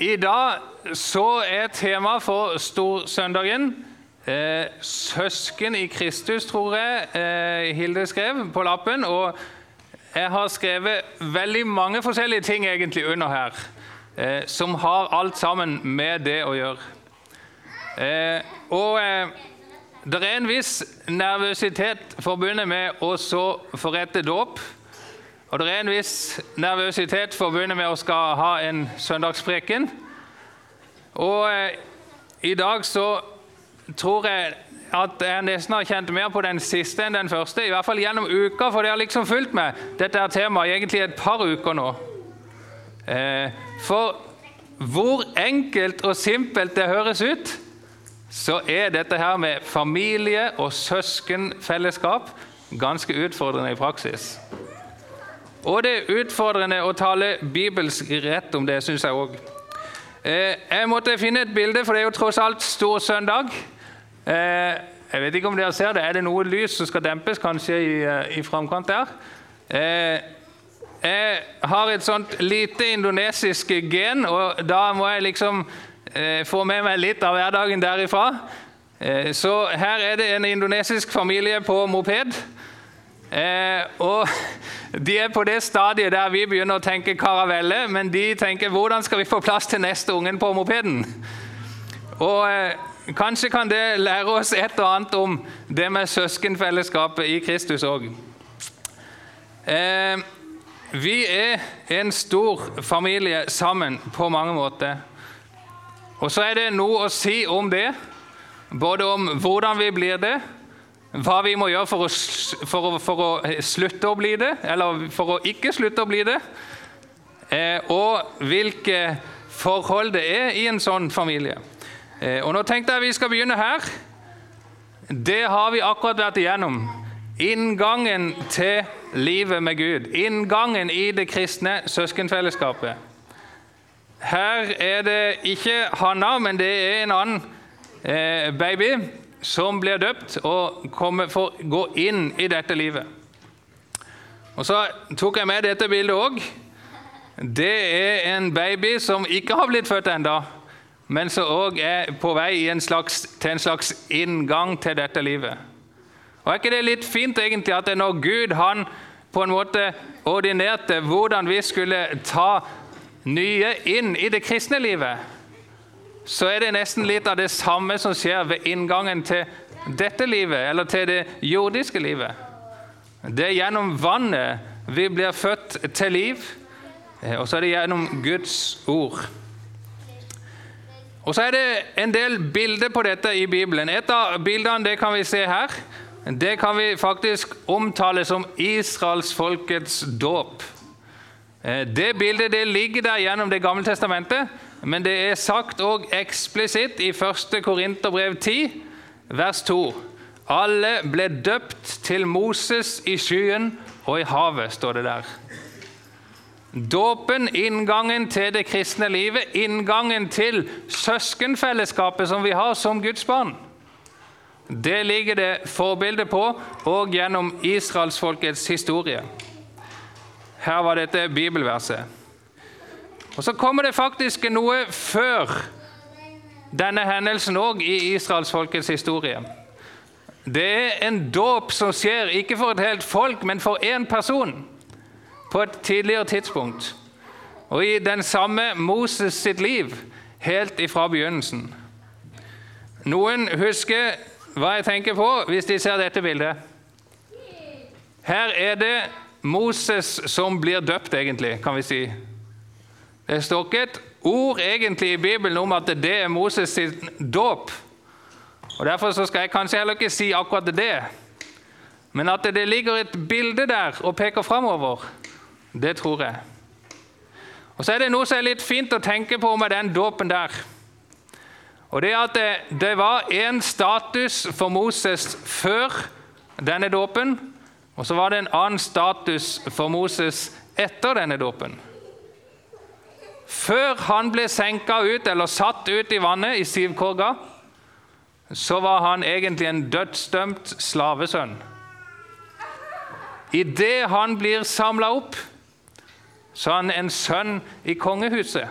I dag så er temaet for Storsøndagen eh, 'Søsken i Kristus', tror jeg eh, Hilde skrev på lappen. Og jeg har skrevet veldig mange forskjellige ting egentlig under her, eh, som har alt sammen med det å gjøre. Eh, og eh, det er en viss nervøsitet forbundet med å forrette dåp. Og det er en viss nervøsitet forbundet med å skal ha en søndagspreken. Og eh, i dag så tror jeg at jeg nesten har kjent mer på den siste enn den første. I hvert fall gjennom uka, for det har liksom fulgt meg dette er temaet egentlig et par uker nå. Eh, for hvor enkelt og simpelt det høres ut, så er dette her med familie og søskenfellesskap ganske utfordrende i praksis. Og det er utfordrende å tale bibelsk rett om det, syns jeg òg. Eh, jeg måtte finne et bilde, for det er jo tross alt stor søndag. Eh, jeg vet ikke om dere ser det. Er det noe lys som skal dempes kanskje i, eh, i framkant der? Jeg har et sånt lite indonesisk gen, og da må jeg liksom få med meg litt av hverdagen derifra. Så her er det en indonesisk familie på moped. Eh, og De er på det stadiet der vi begynner å tenke karavelle, men de tenker hvordan skal vi få plass til neste ungen på mopeden? Og eh, Kanskje kan det lære oss et og annet om det med søskenfellesskapet i Kristus òg. Eh, vi er en stor familie sammen på mange måter. Og så er det noe å si om det, både om hvordan vi blir det, hva vi må gjøre for å, for, å, for å, slutte å bli det, eller for å ikke slutte å bli det, eh, og hvilke forhold det er i en sånn familie. Eh, og Nå tenkte jeg vi skal begynne her. Det har vi akkurat vært igjennom. Inngangen til livet med Gud. Inngangen i det kristne søskenfellesskapet. Her er det ikke Hanna, men det er en annen eh, baby som blir døpt og kommer for å gå inn i dette livet. Og Så tok jeg med dette bildet òg. Det er en baby som ikke har blitt født ennå, men som òg er på vei en slags, til en slags inngang til dette livet. Og Er ikke det litt fint egentlig at det er når Gud han på en måte ordinerte hvordan vi skulle ta nye inn i det kristne livet? Så er det nesten litt av det samme som skjer ved inngangen til dette livet, eller til det jordiske livet. Det er gjennom vannet vi blir født til liv, og så er det gjennom Guds ord. Og Så er det en del bilder på dette i Bibelen. Et av bildene det kan vi se her. Det kan vi faktisk omtale som israelsfolkets dåp. Eh, det bildet det ligger der gjennom Det gamle testamentet, men det er sagt òg eksplisitt i 1. Korinterbrev 10, vers 2. Alle ble døpt til Moses i skyen og i havet, står det der. Dåpen, inngangen til det kristne livet, inngangen til søskenfellesskapet som vi har som Guds barn. Det ligger det forbilde på og gjennom israelsfolkets historie. Her var dette bibelverset. Og Så kommer det faktisk noe før denne hendelsen òg i israelsfolkets historie. Det er en dåp som skjer ikke for et helt folk, men for én person på et tidligere tidspunkt. Og i den samme Moses sitt liv helt ifra begynnelsen. Noen husker hva jeg tenker på hvis de ser dette bildet. Her er det Moses som blir døpt, egentlig, kan vi si. Det står ikke et ord egentlig i Bibelen om at det er Moses sin dåp. Og Derfor skal jeg kanskje heller ikke si akkurat det. Men at det ligger et bilde der og peker framover, det tror jeg. Og Så er det noe som er litt fint å tenke på med den dåpen der. Og Det er at det, det var én status for Moses før denne dåpen, og så var det en annen status for Moses etter denne dåpen. Før han ble senka ut eller satt ut i vannet i Sivkorga, så var han egentlig en dødsdømt slavesønn. Idet han blir samla opp, så er han en sønn i kongehuset.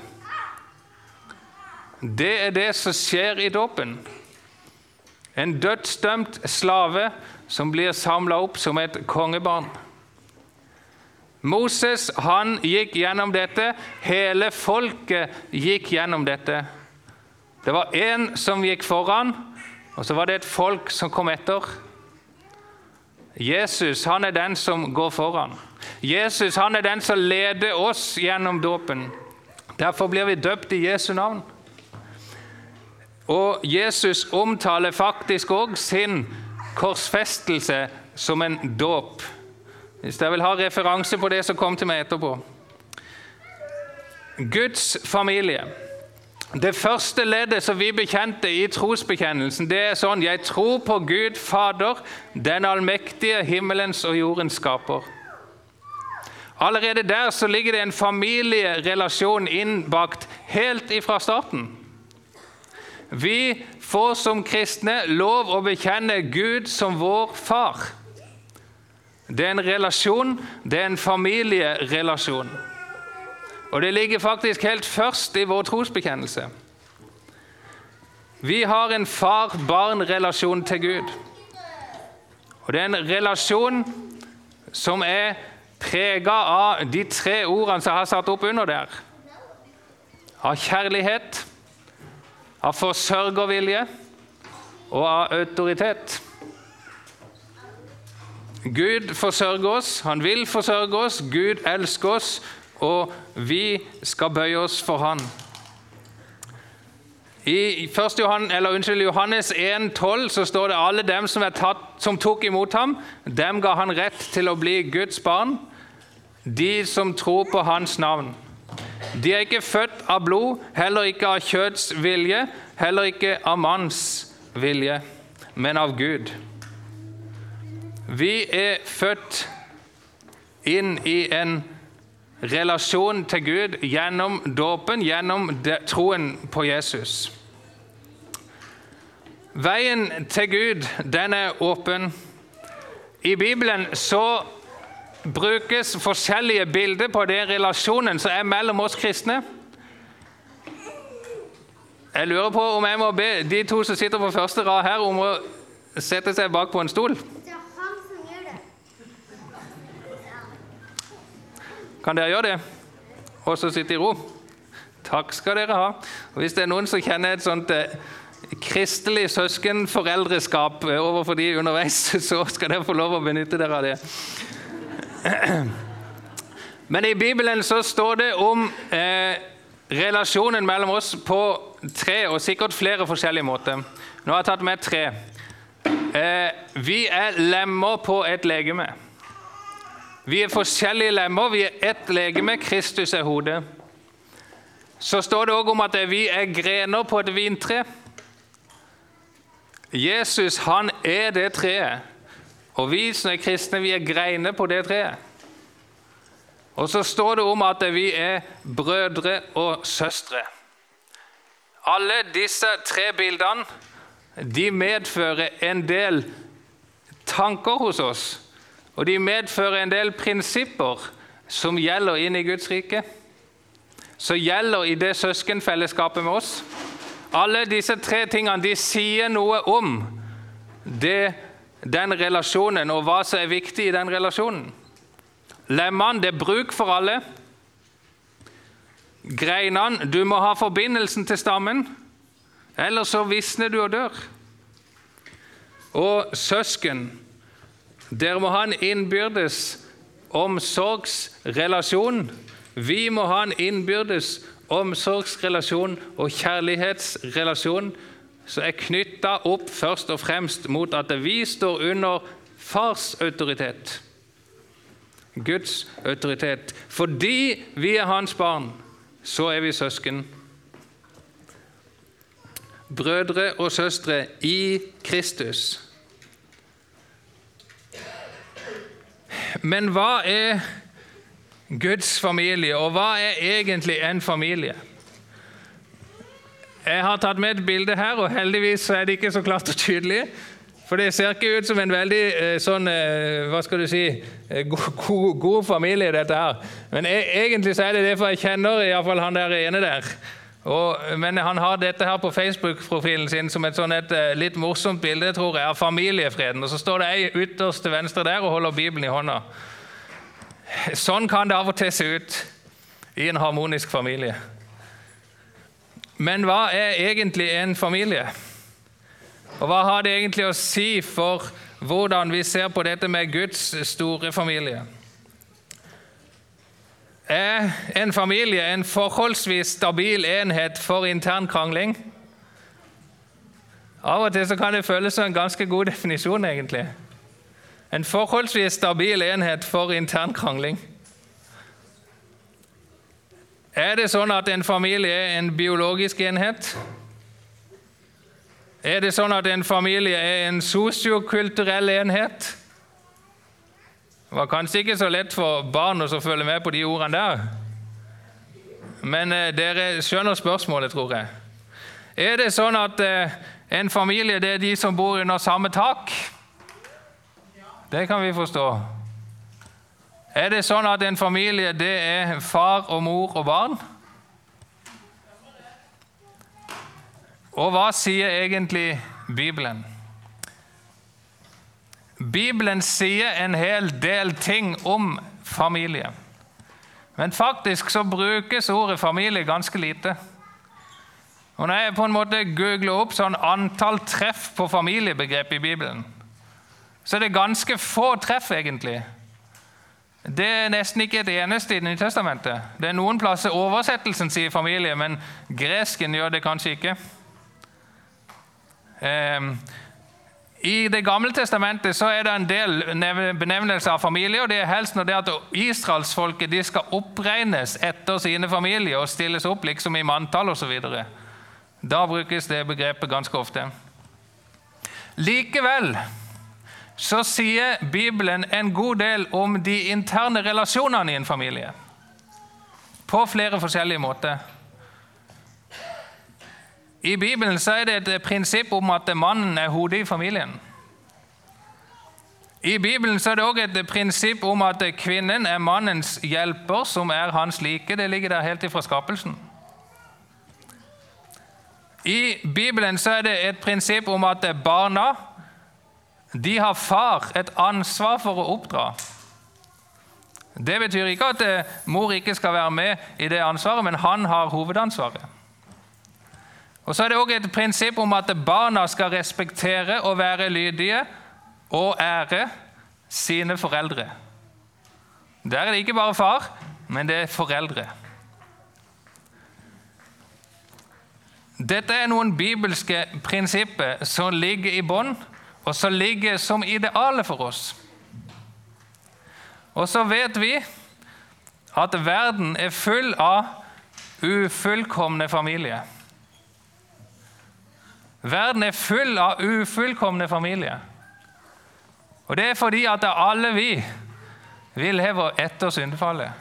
det er det som skjer i dåpen. En dødsdømt slave som blir samla opp som et kongebarn. Moses han gikk gjennom dette. Hele folket gikk gjennom dette. Det var én som gikk foran, og så var det et folk som kom etter. Jesus han er den som går foran. Jesus han er den som leder oss gjennom dåpen. Derfor blir vi døpt i Jesu navn. Og Jesus omtaler faktisk òg sin korsfestelse som en dåp. Hvis dere vil ha referanse på det, så kom til meg etterpå. Guds familie. Det første leddet som vi bekjente i trosbekjennelsen, det er sånn Jeg tror på Gud Fader, den allmektige himmelens og jordens skaper. Allerede der så ligger det en familierelasjon innbakt helt ifra starten. Vi får som kristne lov å bekjenne Gud som vår far. Det er en relasjon, det er en familierelasjon. Og det ligger faktisk helt først i vår trosbekjennelse. Vi har en far-barn-relasjon til Gud. Og det er en relasjon som er prega av de tre ordene som jeg har satt opp under der. Av kjærlighet, av forsørgervilje og av autoritet. Gud forsørger oss, han vil forsørge oss, Gud elsker oss, og vi skal bøye oss for han. I 1. Johan, unnskyld, Johannes 1,12 så står det alle dem som, tatt, som, tok imot ham, dem ga han rett til å bli Guds barn, de som tror på hans navn. De er ikke født av blod, heller ikke av kjøtts vilje, heller ikke av manns vilje, men av Gud. Vi er født inn i en relasjon til Gud gjennom dåpen, gjennom troen på Jesus. Veien til Gud, den er åpen. I Bibelen så brukes forskjellige bilder på den relasjonen som er mellom oss kristne. Jeg lurer på om jeg må be de to som sitter på første rad her, om å sette seg bak på en stol. Kan dere gjøre det? Og så sitte i ro? Takk skal dere ha. Og hvis det er noen som kjenner et sånt eh, kristelig søskenforeldreskap eh, overfor de underveis, så skal dere få lov å benytte dere av det. Men i Bibelen så står det om eh, relasjonen mellom oss på tre og sikkert flere forskjellige måter. Nå har jeg tatt med tre. Eh, vi er lemmer på et legeme. Vi er forskjellige lemmer, vi er ett legeme, Kristus er hodet. Så står det òg om at vi er grener på et vintre. Jesus han er det treet, og vi som er kristne, vi er greiner på det treet. Og så står det om at vi er brødre og søstre. Alle disse tre bildene de medfører en del tanker hos oss og de medfører en del prinsipper som gjelder inn i Guds rike. Som gjelder i det søskenfellesskapet med oss. Alle disse tre tingene de sier noe om det, den relasjonen og hva som er viktig i den relasjonen. Lemmene det er bruk for alle. Greinene du må ha forbindelsen til stammen, ellers så visner du og dør. Og søsken dere må ha en innbyrdes omsorgsrelasjon. Vi må ha en innbyrdes omsorgsrelasjon og kjærlighetsrelasjon som er knytta opp først og fremst mot at vi står under fars autoritet. Guds autoritet. Fordi vi er hans barn, så er vi søsken. Brødre og søstre i Kristus. Men hva er Guds familie, og hva er egentlig en familie? Jeg har tatt med et bilde her, og heldigvis er det ikke så klart og tydelig. For det ser ikke ut som en veldig eh, sånn, eh, hva skal du si, eh, god, god, familie, dette her. Men e egentlig så er det det, for jeg kjenner iallfall han der ene der. Og, men han har dette her på Facebook-profilen sin som et, sånn et eh, litt morsomt bilde tror jeg, av familiefreden. Og Så står det ei ytterst til venstre der og holder Bibelen i hånda. Sånn kan det av og til se ut i en harmonisk familie. Men hva er egentlig en familie? Og hva har det egentlig å si for hvordan vi ser på dette med Guds store familie? Er en familie en forholdsvis stabil enhet for intern krangling? Av og til kan det føles som en ganske god definisjon, egentlig. En forholdsvis stabil enhet for intern krangling. Er det sånn at en familie er en biologisk enhet? Er det sånn at en familie er en sosiokulturell enhet? Det var kanskje ikke så lett for barn å følge med på de ordene der. Men eh, dere skjønner spørsmålet, tror jeg. Er det sånn at eh, en familie det er de som bor under samme tak? Det kan vi forstå. Er det sånn at en familie det er far og mor og barn? Og hva sier egentlig Bibelen? Bibelen sier en hel del ting om familie. Men faktisk så brukes ordet familie ganske lite. Og Når jeg på en måte googler opp sånn antall treff på familiebegrep i Bibelen, så er det ganske få treff, egentlig. Det er nesten ikke et eneste i Nytestamentet. Det er noen plasser oversettelsen sier familie, men gresken gjør det kanskje ikke. I Det gamle testamentet så er det en del benevnelser av familie. og det er helst når det at Israelsfolket de skal oppregnes etter sine familier og stilles opp liksom i manntall osv. Da brukes det begrepet ganske ofte. Likevel så sier Bibelen en god del om de interne relasjonene i en familie. På flere forskjellige måter. I Bibelen er det et prinsipp om at mannen er hodet i familien. I Bibelen er det også et prinsipp om at kvinnen er mannens hjelper, som er hans like. Det ligger der helt ifra skapelsen. I Bibelen er det et prinsipp om at barna de har far et ansvar for å oppdra. Det betyr ikke at mor ikke skal være med i det ansvaret, men han har hovedansvaret. Og så er det også et prinsipp om at barna skal respektere og være lydige og ære sine foreldre. Der er det ikke bare far, men det er foreldre. Dette er noen bibelske prinsipper som ligger i bånn, og som ligger som idealet for oss. Og så vet vi at verden er full av ufullkomne familier. Verden er full av ufullkomne familier. Og det er fordi at alle vi, vi lever etter syndefallet.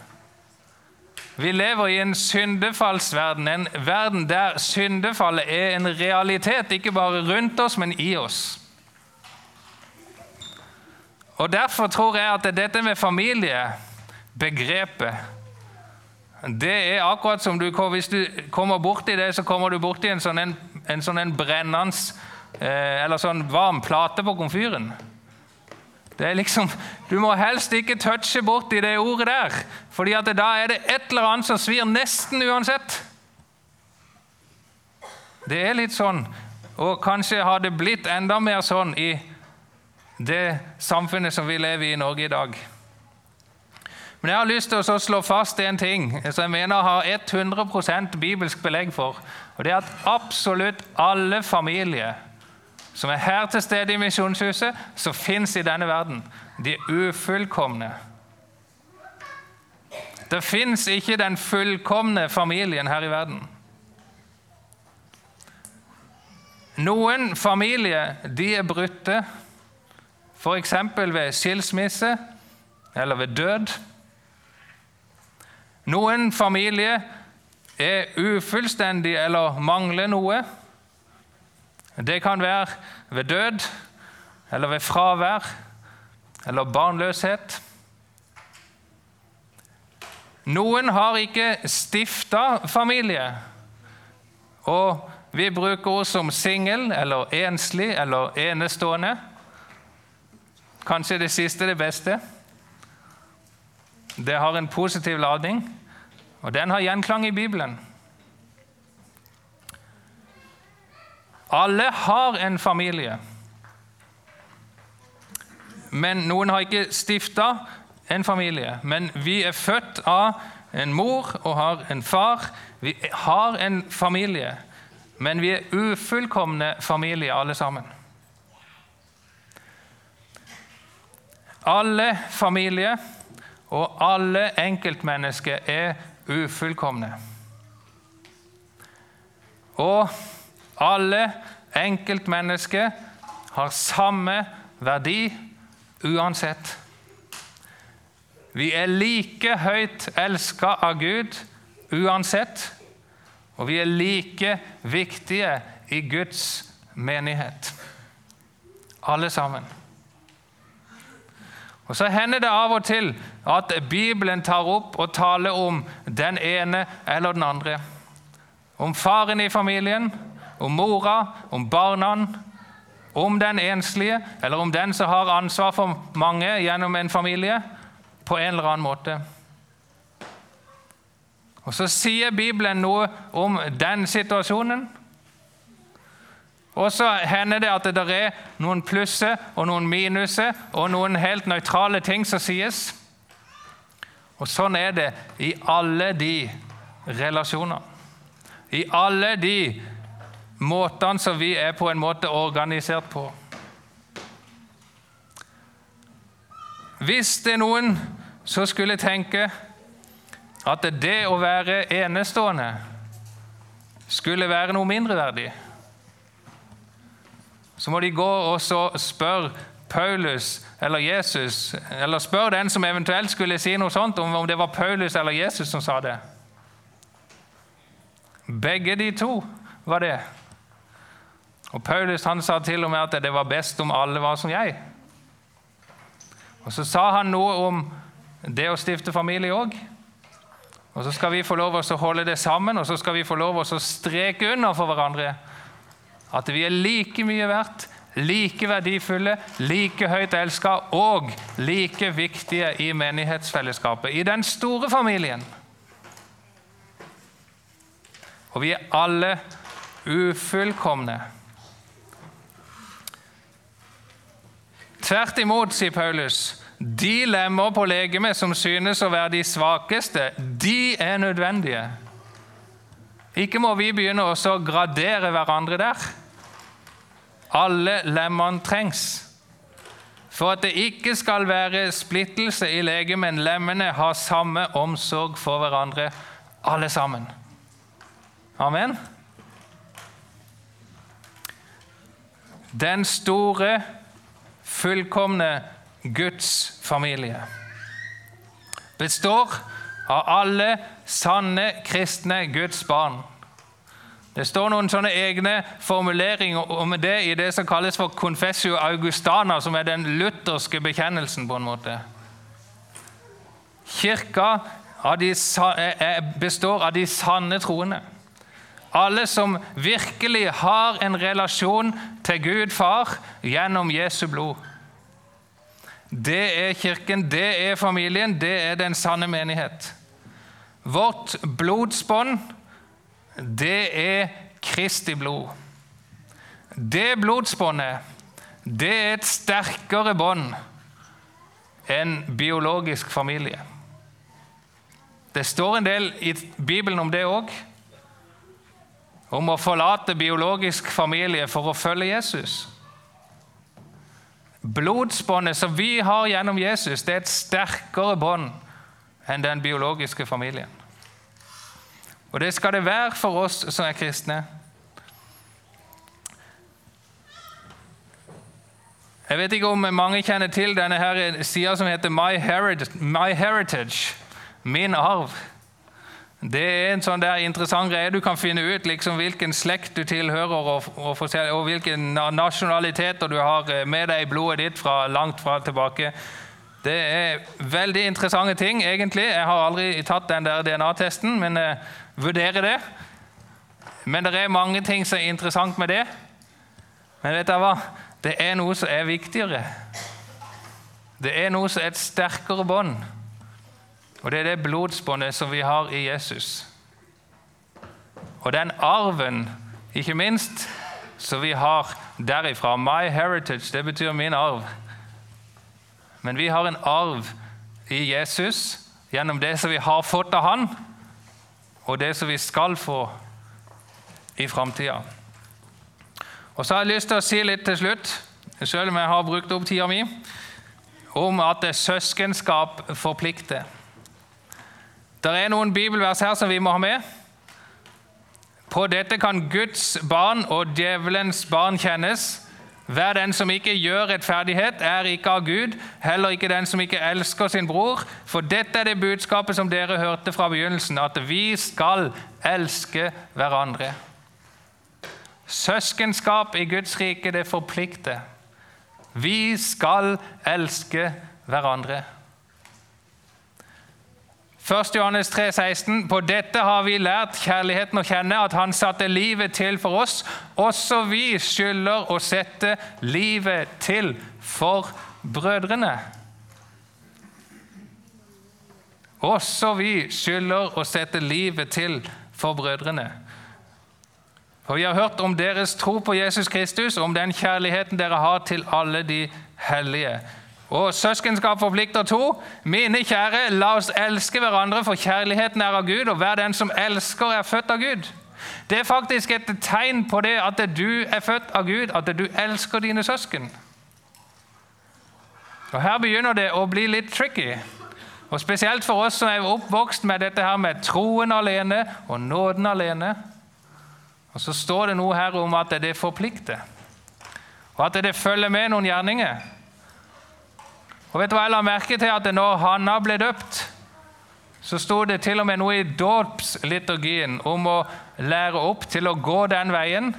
Vi lever i en syndefallsverden, en verden der syndefallet er en realitet, ikke bare rundt oss, men i oss. Og Derfor tror jeg at dette med familiebegrepet det er akkurat som du, Hvis du kommer borti det, så kommer du borti en sånn, en, en sånn en brennende eh, eller sånn varm plate på komfyren. Det er liksom, Du må helst ikke touche borti det ordet der, fordi at da er det et eller annet som svir nesten uansett. Det er litt sånn, og kanskje har det blitt enda mer sånn i det samfunnet som vi lever i i Norge i dag. Men jeg har lyst til å slå fast en ting som jeg mener har 100% bibelsk belegg for. Og det er at absolutt alle familier som er her til stede i Misjonshuset, som fins i denne verden, de er ufullkomne. Det fins ikke den fullkomne familien her i verden. Noen familier de er brutte, f.eks. ved skilsmisse eller ved død. Noen familier er ufullstendige eller mangler noe. Det kan være ved død eller ved fravær eller barnløshet. Noen har ikke stifta familie. Og vi bruker ord som singel eller enslig eller enestående. Kanskje det siste det beste. Det har en positiv lading, og den har gjenklang i Bibelen. Alle har en familie. Men noen har ikke stifta en familie. Men vi er født av en mor og har en far. Vi har en familie, men vi er ufullkomne familie alle sammen. Alle familier og alle enkeltmennesker er ufullkomne. Og alle enkeltmennesker har samme verdi uansett. Vi er like høyt elska av Gud uansett, og vi er like viktige i Guds menighet. Alle sammen. Og Så hender det av og til at Bibelen tar opp og taler om den ene eller den andre. Om faren i familien, om mora, om barna, om den enslige, eller om den som har ansvar for mange gjennom en familie, på en eller annen måte. Og Så sier Bibelen noe om den situasjonen. Og så hender det at det er noen plusser og noen minuser og noen helt nøytrale ting som sies. Og sånn er det i alle de relasjoner. I alle de måtene som vi er på en måte organisert på. Hvis det er noen som skulle tenke at det å være enestående skulle være noe mindreverdig, så må de gå og spørre Paulus eller Jesus, eller spørre den som eventuelt skulle si noe sånt, om det var Paulus eller Jesus som sa det. Begge de to var det. Og Paulus han sa til og med at det var best om alle var som jeg. Og Så sa han noe om det å stifte familie òg. Og så skal vi få lov å holde det sammen, og så skal vi få lov å streke under for hverandre at vi er like mye verdt, like verdifulle, like høyt elska og like viktige i menighetsfellesskapet, i den store familien. Og vi er alle ufullkomne. Tvert imot, sier Paulus, de lemmer på legemet som synes å være de svakeste, de er nødvendige. Ikke må vi begynne å gradere hverandre der. Alle lemmene trengs. For at det ikke skal være splittelse i legemet, men lemmene har samme omsorg for hverandre, alle sammen. Amen. Den store fullkomne Guds familie består av alle sanne kristne Guds barn. Det står noen sånne egne formuleringer om det i det som kalles for confessio augustana, som er den lutherske bekjennelsen. på en måte. Kirka består av de sanne troende. Alle som virkelig har en relasjon til Gud far gjennom Jesu blod. Det er kirken, det er familien, det er den sanne menighet. Vårt blodsbånd, det er Kristi blod. Det blodsbåndet, det er et sterkere bånd enn biologisk familie. Det står en del i Bibelen om det òg om å forlate biologisk familie for å følge Jesus. Blodsbåndet som vi har gjennom Jesus, det er et sterkere bånd enn den biologiske familien. Og det skal det være for oss som er kristne. Jeg vet ikke om mange kjenner til denne sida som heter My Heritage, min arv. Det er en sånn der interessant greie. Du kan finne ut liksom hvilken slekt du tilhører, og, og, og hvilke nasjonaliteter du har eh, med deg i blodet ditt fra langt fra tilbake. Det er veldig interessante ting, egentlig. Jeg har aldri tatt den der DNA-testen, men jeg vurderer det. Men det er mange ting som er interessant med det. Men vet dere hva? Det er noe som er viktigere. Det er noe som er et sterkere bånd. Og det er det blodsbåndet som vi har i Jesus. Og den arven, ikke minst, som vi har derifra. My heritage, det betyr min arv. Men vi har en arv i Jesus gjennom det som vi har fått av Han, og det som vi skal få i framtida. Og så har jeg lyst til å si litt til slutt, selv om jeg har brukt opp tida mi, om at søskenskap forplikter. Det er noen bibelvers her som vi må ha med. På dette kan Guds barn og djevelens barn kjennes. Hver den som ikke gjør rettferdighet, er ikke av Gud, heller ikke den som ikke elsker sin bror. For dette er det budskapet som dere hørte fra begynnelsen, at vi skal elske hverandre. Søskenskap i Guds rike, det forplikter. Vi skal elske hverandre. 1. Johannes 3, 16. På dette har vi lært kjærligheten å kjenne, at Han satte livet til for oss. Også vi skylder å sette livet til for brødrene. Også vi skylder å sette livet til for brødrene. For Vi har hørt om deres tro på Jesus Kristus, om den kjærligheten dere har til alle de hellige. Og søskenskap forplikter to. Mine kjære, la oss elske hverandre, for kjærligheten er av Gud, og hver den som elsker, er født av Gud. Det er faktisk et tegn på det at du er født av Gud, at du elsker dine søsken. Og Her begynner det å bli litt tricky. Og Spesielt for oss som er oppvokst med dette her med troen alene og nåden alene. Og Så står det noe her om at det forplikter, og at det følger med noen gjerninger. Og vet du hva jeg la merke til? At når Hanna ble døpt, så sto det til og med noe i dåpsliturgien om å lære opp til å gå den veien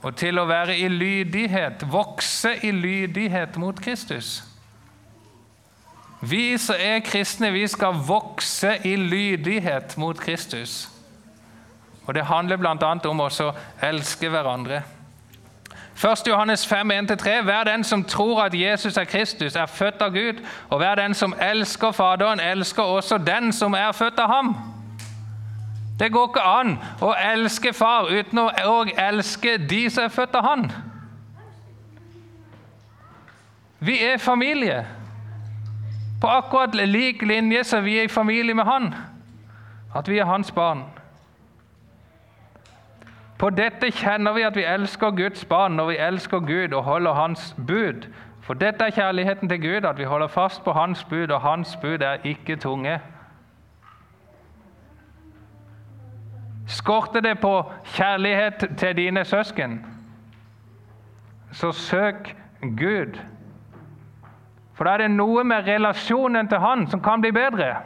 og til å være i lydighet, vokse i lydighet mot Kristus. Vi som er kristne, vi skal vokse i lydighet mot Kristus. Og Det handler bl.a. om å elske hverandre. 1. Johannes 5, 1-3.: Hver den som tror at Jesus er Kristus, er født av Gud. Og hver den som elsker Faderen, elsker også den som er født av ham. Det går ikke an å elske far uten å elske de som er født av han. Vi er familie. På akkurat lik linje som vi er i familie med han. At vi er hans barn. På dette kjenner vi at vi elsker Guds barn når vi elsker Gud og holder Hans bud. For dette er kjærligheten til Gud, at vi holder fast på Hans bud, og Hans bud er ikke tunge. Skorter det på kjærlighet til dine søsken, så søk Gud. For da er det noe med relasjonen til Han som kan bli bedre.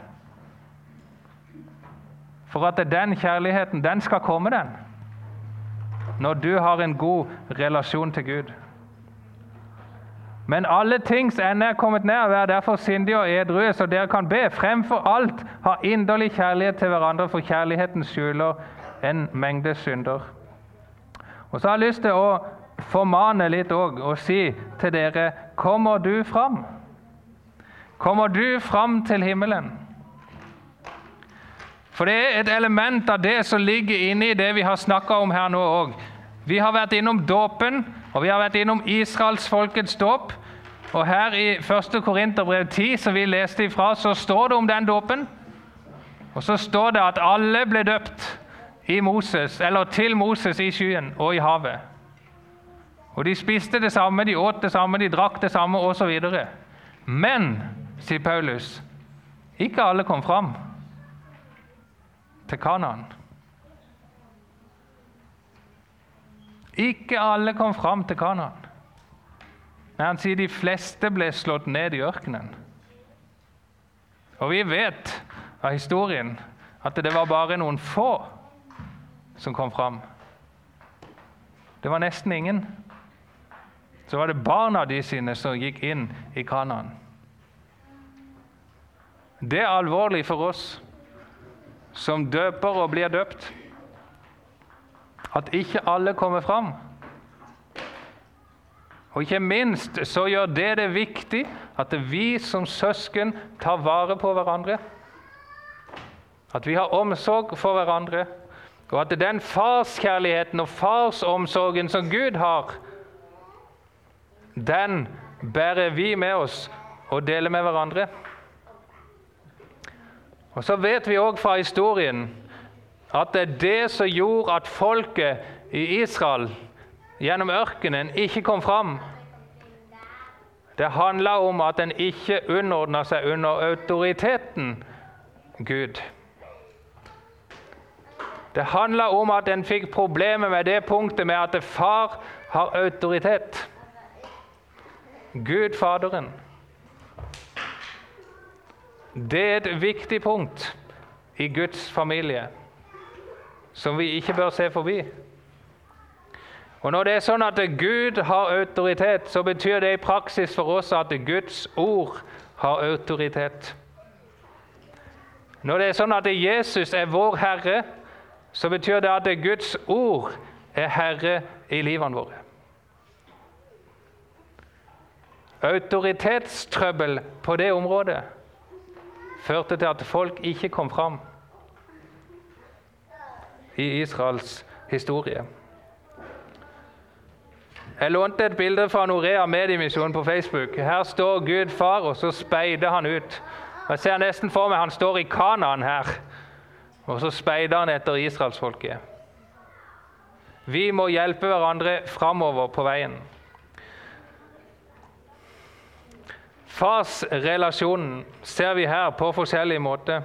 For at den kjærligheten, den skal komme, den når du har en god relasjon til Gud. Men alle tings ende er kommet ned, vær derfor sindige og edrue, så dere kan be. Fremfor alt ha inderlig kjærlighet til hverandre, for kjærligheten skjuler en mengde synder. Og så har jeg lyst til å formane litt òg og si til dere Kommer du fram? Kommer du fram til himmelen? For det er et element av det som ligger inne i det vi har snakka om her nå òg. Vi har vært innom dåpen, og vi har vært innom israelsfolkets dåp. Og her i 1. Korinterbrev 10, som vi leste ifra, så står det om den dåpen. Og så står det at alle ble døpt i Moses, eller til Moses i skyen og i havet. Og de spiste det samme, de åt det samme, de drakk det samme osv. Men, sier Paulus, ikke alle kom fram til Kanaan. Ikke alle kom fram til Kanaan. Men han sier de fleste ble slått ned i ørkenen. Og vi vet av historien at det var bare noen få som kom fram. Det var nesten ingen. Så var det barna de sine som gikk inn i Kanaan. Det er alvorlig for oss som døper og blir døpt, at ikke alle kommer fram. Og ikke minst så gjør det det viktig at vi som søsken tar vare på hverandre. At vi har omsorg for hverandre, og at den farskjærligheten og farsomsorgen som Gud har, den bærer vi med oss og deler med hverandre. Og Så vet vi òg fra historien at det er det som gjorde at folket i Israel gjennom ørkenen ikke kom fram. Det handla om at en ikke underordna seg under autoriteten Gud. Det handla om at en fikk problemer med det punktet med at far har autoritet. Gud Faderen. Det er et viktig punkt i Guds familie som vi ikke bør se forbi. Og Når det er sånn at Gud har autoritet, så betyr det i praksis for oss at Guds ord har autoritet. Når det er sånn at Jesus er vår Herre, så betyr det at Guds ord er herre i livene våre. Autoritetstrøbbel på det området førte til at folk ikke kom fram i Israels historie. Jeg lånte et bilde fra Norea Mediemisjon på Facebook. Her står Gud far, og så speider han ut. Jeg ser nesten for meg han står i Kanaan her, og så speider han etter israelsfolket. Vi må hjelpe hverandre framover på veien. Farsrelasjonen ser vi her på forskjellig måte.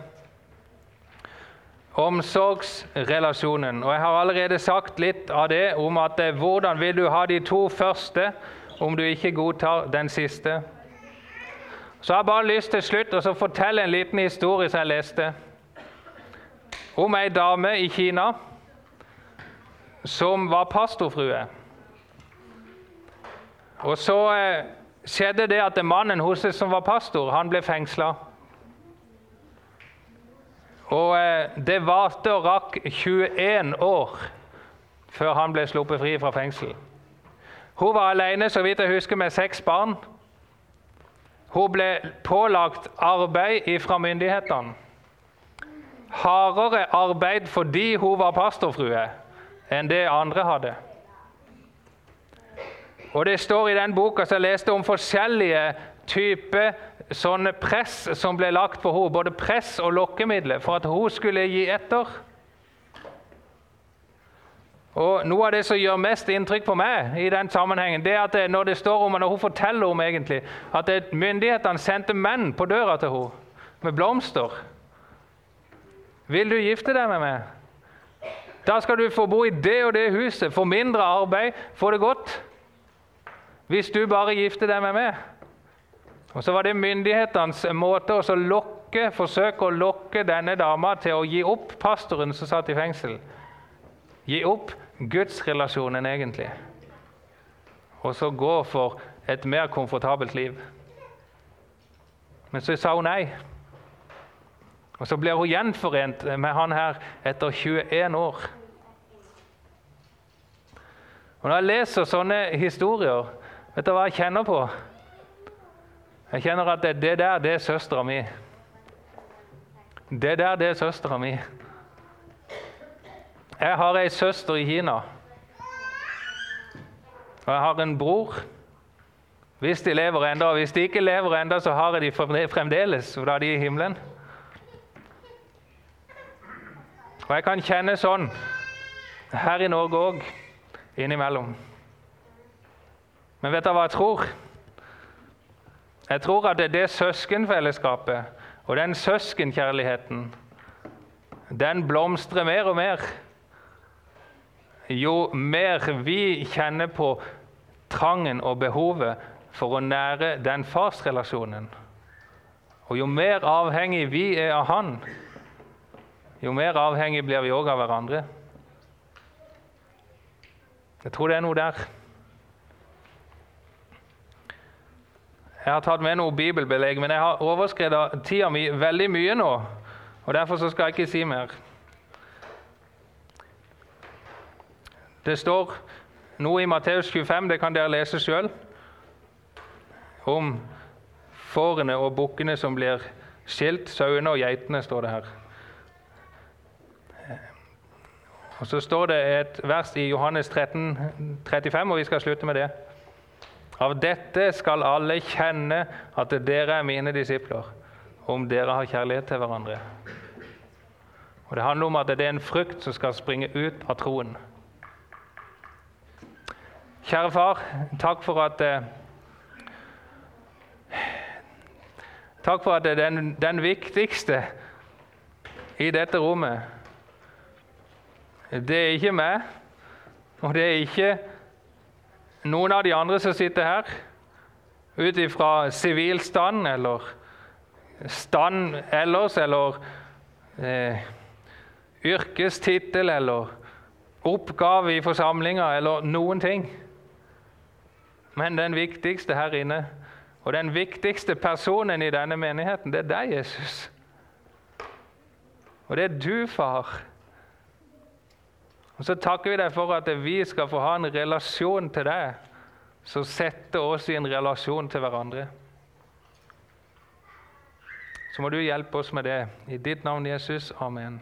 Omsorgsrelasjonen. Og Jeg har allerede sagt litt av det om at eh, hvordan vil du ha de to første om du ikke godtar den siste. Så jeg har bare lyst til slutt å fortelle en liten historie som jeg leste. Om ei dame i Kina som var pastorfrue. Og så eh, skjedde det at mannen hos oss som var pastor, han ble fengsla. Og eh, det varte og rakk 21 år før han ble sluppet fri fra fengsel. Hun var alene, så vidt jeg husker, med seks barn. Hun ble pålagt arbeid fra myndighetene. Hardere arbeid fordi hun var pastorfrue, enn det andre hadde. Og Det står i den boka som jeg leste om forskjellige typer sånne press som ble lagt på henne. Både press og lokkemidler for at hun skulle gi etter. Og Noe av det som gjør mest inntrykk på meg, i den sammenhengen, det er at når det står om, når hun forteller om egentlig, at myndighetene sendte menn på døra til henne med blomster. 'Vil du gifte deg med meg?' Da skal du få bo i det og det huset, få mindre arbeid, få det godt. Hvis du bare gifter deg med meg. Og Så var det myndighetenes måte å lokke, forsøke å lokke denne dama til å gi opp pastoren som satt i fengsel. Gi opp gudsrelasjonen, egentlig. Og så gå for et mer komfortabelt liv. Men så sa hun nei. Og så blir hun gjenforent med han her etter 21 år. Og Når jeg leser sånne historier, vet du hva jeg kjenner på? Jeg kjenner at det, det der, det er søstera mi. Det der, det er søstera mi. Jeg har ei søster i Kina. Og jeg har en bror. Hvis de lever enda, og Hvis de ikke lever enda, så har jeg de fremdeles, for da er de i himmelen. Og jeg kan kjenne sånn her i Norge òg, innimellom. Men vet du hva jeg tror? Jeg tror at det er det søskenfellesskapet og den søskenkjærligheten den blomstrer mer og mer. Jo mer vi kjenner på trangen og behovet for å nære den farsrelasjonen, og jo mer avhengig vi er av han, jo mer avhengig blir vi òg av hverandre. Jeg tror det er noe der. Jeg har tatt med noe bibelbelegg, men jeg har overskredet tida mi veldig mye nå. og Derfor skal jeg ikke si mer. Det står noe i Matteus 25, det kan dere lese sjøl, om fårene og bukkene som blir skilt. Sauene og geitene, står det her. Og Så står det et vers i Johannes 13, 35, og vi skal slutte med det. Av dette skal alle kjenne at dere er mine disipler, om dere har kjærlighet til hverandre. Og Det handler om at det er en frukt som skal springe ut av troen. Kjære far, takk for at eh, Takk for at den, den viktigste i dette rommet, det er ikke meg, og det er ikke noen av de andre som sitter her, ut ifra sivilstand eller stand ellers, eller eh, yrkestittel eller oppgave i forsamlinga eller noen ting. Men den viktigste her inne, og den viktigste personen i denne menigheten, det er deg, Jesus. Og det er du, far. Og Så takker vi deg for at vi skal få ha en relasjon til deg som setter oss i en relasjon til hverandre. Så må du hjelpe oss med det. I ditt navn, Jesus. Amen.